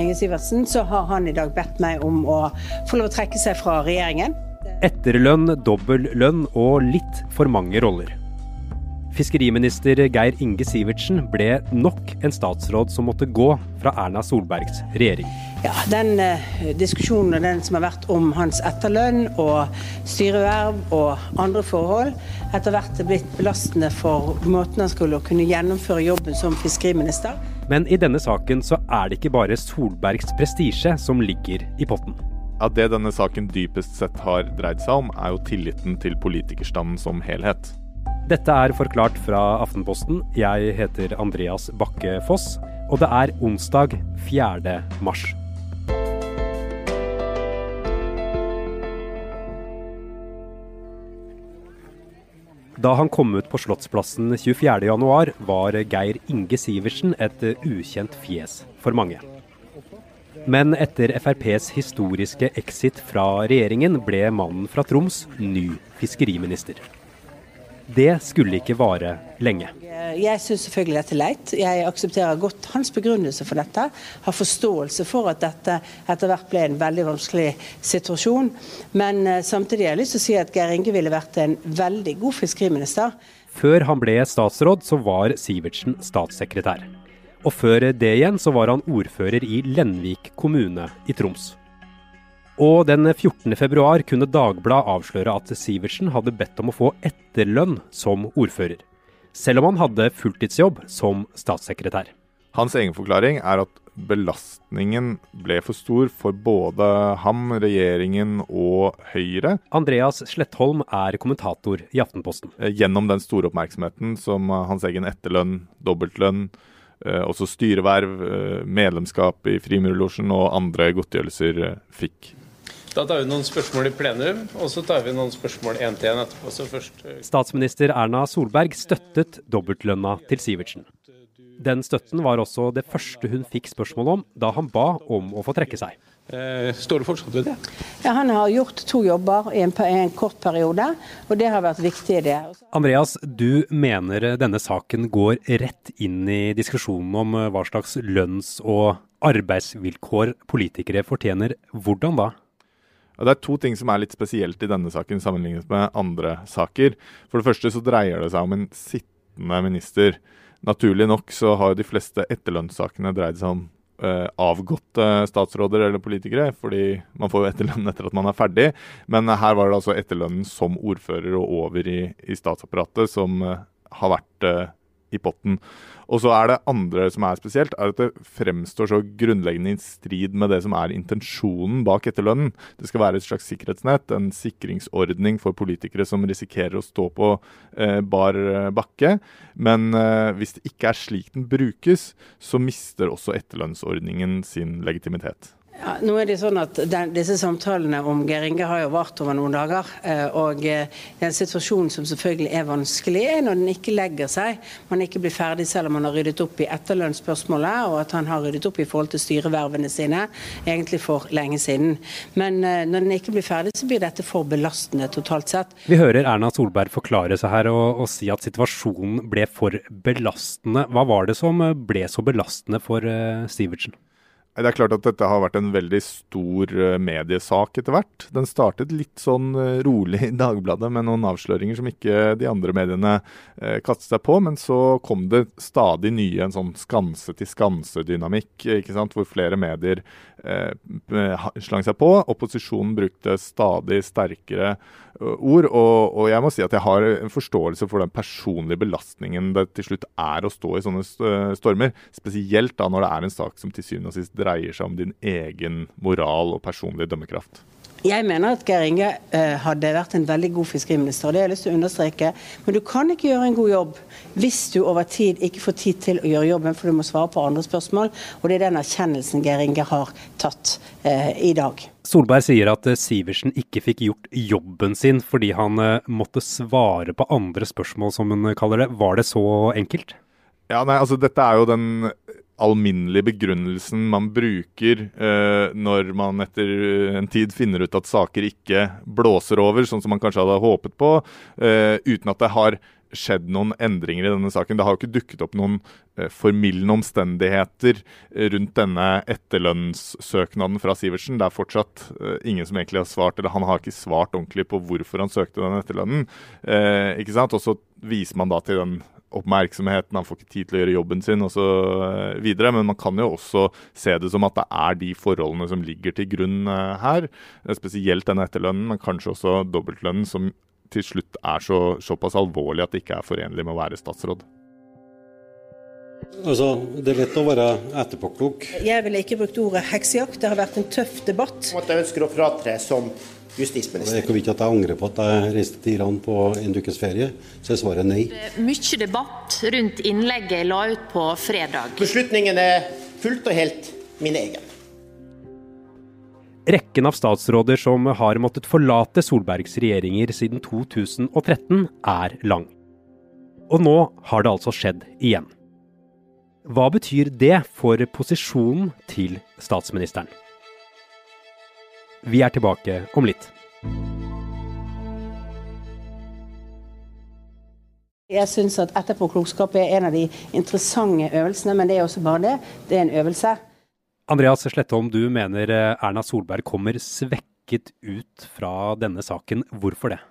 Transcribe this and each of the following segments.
Inge Sivertsen, så har han i dag bedt meg om å få lov å trekke seg fra regjeringen. Etterlønn, dobbel lønn og litt for mange roller. Fiskeriminister Geir Inge Sivertsen ble nok en statsråd som måtte gå fra Erna Solbergs regjering. Ja, Den eh, diskusjonen og den som har vært om hans etterlønn og styreverv og andre forhold, etter hvert er blitt belastende for måten han skulle kunne gjennomføre jobben som fiskeriminister. Men i denne saken så er det ikke bare Solbergs prestisje som ligger i potten. Ja, Det denne saken dypest sett har dreid seg om, er jo tilliten til politikerstanden som helhet. Dette er Forklart fra Aftenposten. Jeg heter Andreas Bakke Foss, og det er onsdag 4. mars. Da han kom ut på Slottsplassen 24.1, var Geir Inge Sivertsen et ukjent fjes for mange. Men etter FrPs historiske exit fra regjeringen ble mannen fra Troms ny fiskeriminister. Det skulle ikke vare lenge. Jeg syns selvfølgelig dette er leit. Jeg aksepterer godt hans begrunnelse for dette. Har forståelse for at dette etter hvert ble en veldig vanskelig situasjon. Men eh, samtidig har jeg lyst til å si at Geir Inge ville vært en veldig god fiskeriminister. Før han ble statsråd, så var Sivertsen statssekretær. Og før det igjen så var han ordfører i Lenvik kommune i Troms. Og den 14. februar kunne Dagbladet avsløre at Sivertsen hadde bedt om å få etterlønn som ordfører. Selv om han hadde fulltidsjobb som statssekretær. Hans egen forklaring er at belastningen ble for stor for både ham, regjeringen og Høyre. Andreas Slettholm er kommentator i Aftenposten. Eh, gjennom den store oppmerksomheten som hans egen etterlønn, dobbeltlønn, eh, også styreverv, eh, medlemskap i Frimurlosjen og andre godtgjørelser fikk. Da tar vi noen spørsmål i plenum, og så tar vi noen spørsmål én til én etterpå. Så først eh, Statsminister Erna Solberg støttet dobbeltlønna til Sivertsen. Den støtten var også det første hun fikk spørsmål om da han ba om å få trekke seg. Eh, står du fortsatt ved det? Ja, Han har gjort to jobber i en, en, kort periode, og det har vært viktig det. Andreas, du mener denne saken går rett inn i diskusjonen om eh, hva slags lønns- og arbeidsvilkår politikere fortjener. Hvordan da? Det er to ting som er litt spesielt i denne saken sammenlignet med andre saker. For det første så dreier det seg om en sittende minister. Naturlig nok så har de fleste etterlønnssakene dreid seg om eh, avgåtte statsråder eller politikere, fordi man får jo etterlønn etter at man er ferdig. Men her var det altså etterlønnen som ordfører og over i, i statsapparatet som eh, har vært uh, i potten. Og så er det andre som er spesielt, er at det fremstår så grunnleggende i strid med det som er intensjonen bak etterlønnen. Det skal være et slags sikkerhetsnett, en sikringsordning for politikere som risikerer å stå på eh, bar bakke. Men eh, hvis det ikke er slik den brukes, så mister også etterlønnsordningen sin legitimitet. Ja, nå er det sånn at den, Disse samtalene om Geir Inge har jo vart over noen dager. Eh, og eh, Den situasjonen som selvfølgelig er vanskelig, er når den ikke legger seg. Man ikke blir ferdig selv om man har ryddet opp i etterlønnsspørsmålet, og at han har ryddet opp i forhold til styrevervene sine egentlig for lenge siden. Men eh, når den ikke blir ferdig, så blir dette for belastende totalt sett. Vi hører Erna Solberg forklare seg her og, og si at situasjonen ble for belastende. Hva var det som ble så belastende for Sivertsen? Det er klart at dette har vært en veldig stor eh, mediesak etter hvert. Den startet litt sånn eh, rolig i Dagbladet med noen avsløringer som ikke de andre mediene eh, kastet seg på, men så kom det stadig nye, en sånn skanse-til-skanse-dynamikk, ikke sant, hvor flere medier eh, slang seg på. Opposisjonen brukte stadig sterkere ord, og, og, jeg må si at jeg har en forståelse for den personlige belastningen det til slutt er å stå i sånne stormer. Spesielt da når det er en sak som til syvende og sist dreier seg om din egen moral og personlige dømmekraft? Jeg mener at Geir Inge uh, hadde vært en veldig god fiskeriminister. og det har jeg lyst til å understreke. Men du kan ikke gjøre en god jobb hvis du over tid ikke får tid til å gjøre jobben, for du må svare på andre spørsmål. Og det er den erkjennelsen Geir Inge har tatt eh, i dag. Solberg sier at uh, Sivertsen ikke fikk gjort jobben sin fordi han måtte svare på andre spørsmål, som hun kaller det. Var det så enkelt? Ja, nei, altså Dette er jo den alminnelige begrunnelsen man bruker eh, når man etter en tid finner ut at saker ikke blåser over, sånn som man kanskje hadde håpet på, eh, uten at det har skjedd noen endringer i denne saken. Det har jo ikke dukket opp noen eh, formildende omstendigheter eh, rundt denne etterlønnssøknaden fra Sivertsen. Det er fortsatt eh, ingen som egentlig har svart, eller han har ikke svart ordentlig på hvorfor han søkte den etterlønnen. Eh, ikke sant? Og så viser man da til den oppmerksomheten, han får ikke tid til å gjøre jobben sin osv. Men man kan jo også se det som at det er de forholdene som ligger til grunn her. Spesielt denne etterlønnen, men kanskje også dobbeltlønnen, som til slutt er så, såpass alvorlig at det ikke er forenlig med å være statsråd? Altså, Det er lett å være etterpåklok. Jeg ville ikke brukt ordet heksejakt. Det har vært en tøff debatt. At jeg ønsker å fratre som justisminister. Det er ikke at jeg angrer på at jeg reiste til Iran på en ukes ferie, så er svaret nei. Det er Mye debatt rundt innlegget jeg la ut på fredag. Beslutningen er fullt og helt min egen. Rekken av statsråder som har måttet forlate Solbergs regjeringer siden 2013, er lang. Og nå har det altså skjedd igjen. Hva betyr det for posisjonen til statsministeren? Vi er tilbake om litt. Jeg syns at etterpåklokskap er en av de interessante øvelsene, men det er også bare det. Det er en øvelse. Andreas Slettholm, du mener eh, Erna Solberg kommer svekket ut fra denne saken. Hvorfor det?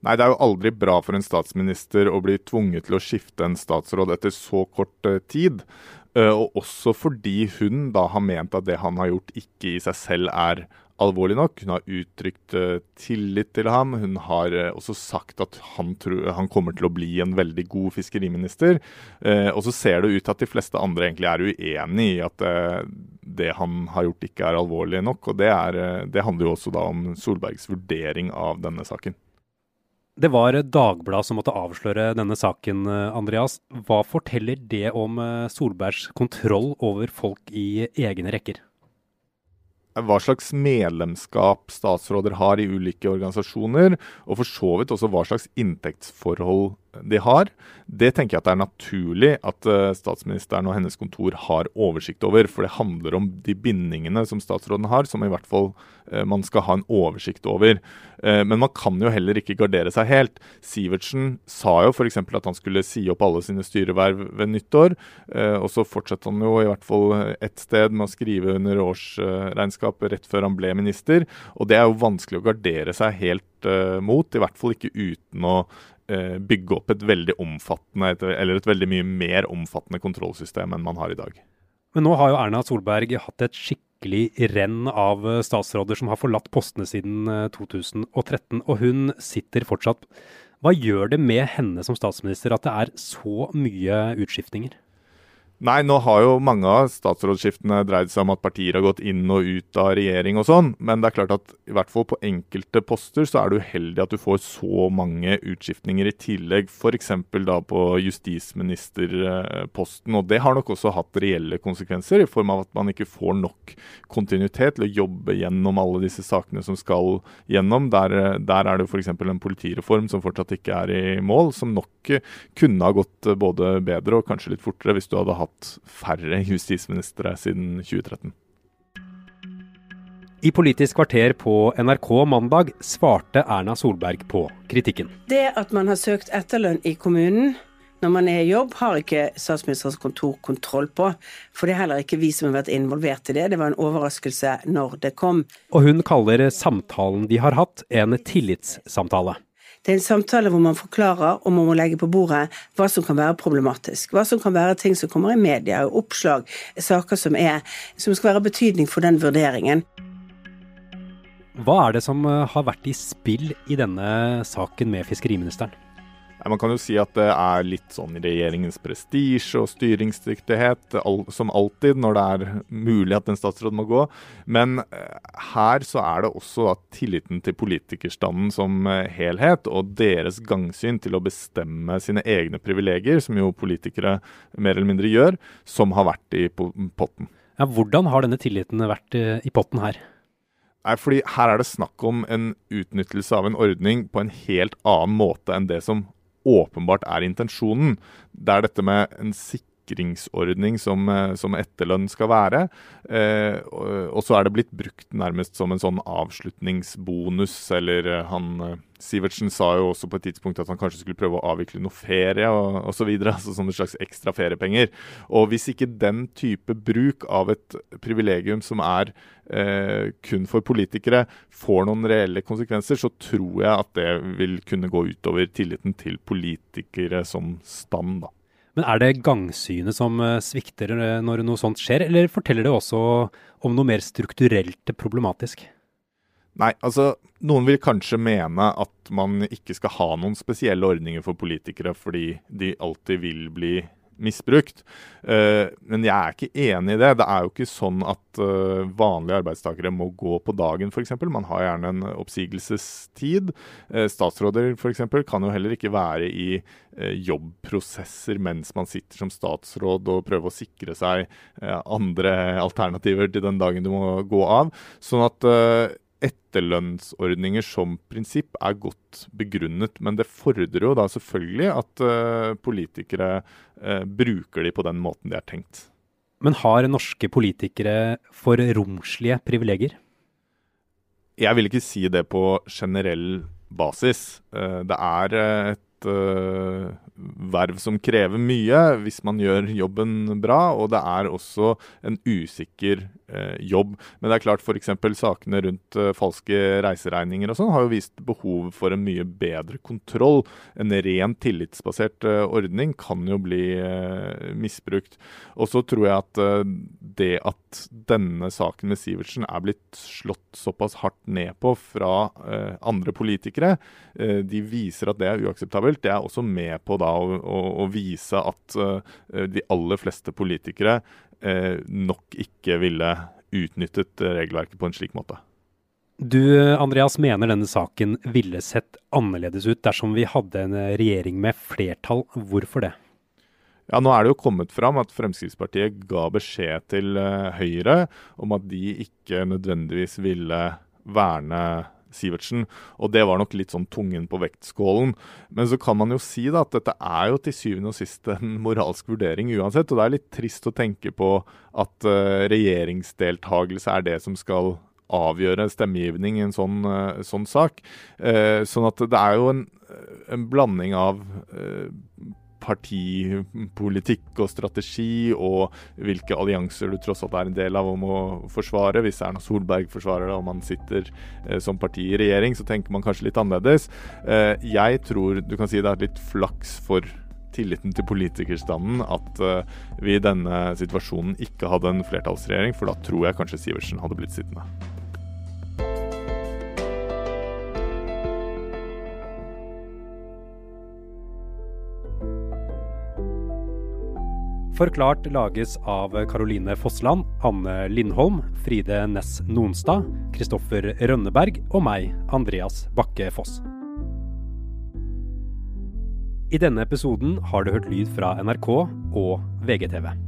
Nei, Det er jo aldri bra for en statsminister å bli tvunget til å skifte en statsråd etter så kort eh, tid. Eh, og også fordi hun da har ment at det han har gjort ikke i seg selv er alvorlig nok. Hun har uttrykt uh, tillit til ham. Hun har uh, også sagt at han, tror, han, kommer til å bli en veldig god fiskeriminister. Uh, og så ser det ut til at de fleste andre egentlig er uenig i at det han har gjort ikke er alvorlig nok. Og det, er, det handler jo også da om Solbergs vurdering av denne saken. Det var Dagbladet som måtte avsløre denne saken, Andreas. Hva forteller det om Solbergs kontroll over folk i egne rekker? Hva slags medlemskap statsråder har i ulike organisasjoner, og for så vidt også hva slags inntektsforhold de har. Det tenker jeg at det er naturlig at uh, statsministeren og hennes kontor har oversikt over. For det handler om de bindingene som statsråden har, som i hvert fall uh, man skal ha en oversikt over. Uh, men man kan jo heller ikke gardere seg helt. Sivertsen sa jo f.eks. at han skulle si opp alle sine styreverv ved nyttår. og så fortsatte han jo i hvert fall ett sted med å skrive under årsregnskapet rett før han ble minister. Og det er jo vanskelig å gardere seg helt mot, i hvert fall ikke uten å Eh, bygge opp et veldig omfattende, eller et veldig mye mer omfattende kontrollsystem enn man har i dag. Men nå har jo Erna Solberg hatt et skikkelig renn av eh, statsråder som har forlatt postene siden 2013, eh, og hun sitter fortsatt. Hva gjør det med henne som statsminister at det er så mye utskiftninger? Nei, nå har jo mange av statsrådsskiftene dreid seg om at partier har gått inn og ut av regjering og sånn, men det er klart at i hvert fall på enkelte poster så er det uheldig at du får så mange utskiftninger i tillegg, f.eks. da på justisministerposten. Og det har nok også hatt reelle konsekvenser, i form av at man ikke får nok kontinuitet til å jobbe gjennom alle disse sakene som skal gjennom. Der, der er det f.eks. en politireform som fortsatt ikke er i mål, som nok kunne ha gått både bedre og kanskje litt fortere hvis du hadde hatt hatt færre justisministre siden 2013. I Politisk kvarter på NRK mandag svarte Erna Solberg på kritikken. Det at man har søkt etterlønn i kommunen når man er i jobb, har ikke statsministerens kontor kontroll på. For det er heller ikke vi som har vært involvert i det. Det var en overraskelse når det kom. Og hun kaller samtalen de har hatt, en tillitssamtale. Det er en samtale hvor man forklarer og man må legge på bordet hva som kan være problematisk. Hva som kan være ting som kommer i media, oppslag, saker som, er, som skal være av betydning for den vurderingen. Hva er det som eh, har vært i spill i denne saken med fiskeriministeren? Man kan jo si at det er litt sånn regjeringens prestisje og styringsdyktighet, som alltid når det er mulig at en statsråd må gå. Men eh, her så er det også tilliten til politikerstanden som eh, helhet, og deres gangsyn til å bestemme sine egne privilegier, som jo politikere mer eller mindre gjør, som har vært i potten. Ja, hvordan har denne tilliten vært eh, i potten her? Nei, fordi Her er det snakk om en utnyttelse av en ordning på en helt annen måte enn det som åpenbart er intensjonen. Det er dette med en sikringsordning som, eh, som etterlønn skal være. Eh, og, og, så er det blitt brukt nærmest som en sånn avslutningsbonus, eller eh, han Sivertsen sa jo også på et tidspunkt at han kanskje skulle prøve å avvikle noe ferie og osv. Så altså sånne slags ekstra feriepenger. Og hvis ikke den type bruk av et privilegium som er eh, kun for politikere, får noen reelle konsekvenser, så tror jeg at det vil kunne gå utover tilliten til politikere som stand. da. Men er det gangsynet som eh, svikter eh, når noe sånt skjer, eller forteller det også om noe mer strukturelt problematisk? Nei, altså noen vil kanskje mene at man ikke skal ha noen spesielle ordninger for politikere fordi de alltid vil bli misbrukt. Uh, men jeg er ikke enig i det. Det er jo ikke sånn at uh, vanlige arbeidstakere må gå på dagen f.eks. Man har gjerne en oppsigelsestid. Uh, statsråder f.eks. kan jo heller ikke være i jobbprosesser mens man sitter som statsråd og prøver å sikre seg andre alternativer til den dagen du må gå av. Sånn at etterlønnsordninger som prinsipp er godt begrunnet, men det fordrer jo da selvfølgelig at uh, politikere uh, bruker de på den måten de er tenkt. Men har norske politikere for romslige privilegier? Jeg vil ikke si det på generell basis. Uh, det er et verv som krever mye hvis man gjør jobben bra, og det er også en usikker eh, jobb. Men det er klart f.eks. sakene rundt eh, falske reiseregninger og sånn har jo vist behov for en mye bedre kontroll. En ren tillitsbasert ordning kan jo bli misbrukt. Og så tror jeg at det at denne saken med Sivertsen er blitt slått såpass hardt ned på fra andre politikere, de viser at det er uakseptabelt det er også med på da å, å, å vise at uh, de aller fleste politikere uh, nok ikke ville utnyttet regelverket på en slik måte. Du Andreas, mener denne saken ville sett annerledes ut dersom vi hadde en regjering med flertall. Hvorfor det? Ja, Nå er det jo kommet fram at Fremskrittspartiet ga beskjed til Høyre om at de ikke nødvendigvis ville verne Sivertsen. Og det var nok litt sånn tungen på vektskålen. Men så kan man jo si da at dette er jo til syvende og sist en moralsk vurdering uansett. Og det er litt trist å tenke på at uh, regjeringsdeltagelse er det som skal avgjøre stemmegivning i en sånn, uh, sånn sak. Uh, sånn at det er jo en, en blanding av partipolitikk og strategi, og hvilke allianser du tross alt er en del av om å forsvare. Hvis Erna Solberg forsvarer det og man sitter eh, som parti i regjering, så tenker man kanskje litt annerledes. Eh, jeg tror du kan si det er litt flaks for tilliten til politikerstanden at eh, vi i denne situasjonen ikke hadde en flertallsregjering, for da tror jeg kanskje Sivertsen hadde blitt sittende. Forklart lages av Caroline Fossland, Anne Lindholm, Fride Næss Nonstad, Kristoffer Rønneberg og meg, Andreas Bakke Foss. I denne episoden har du hørt lyd fra NRK og VGTV.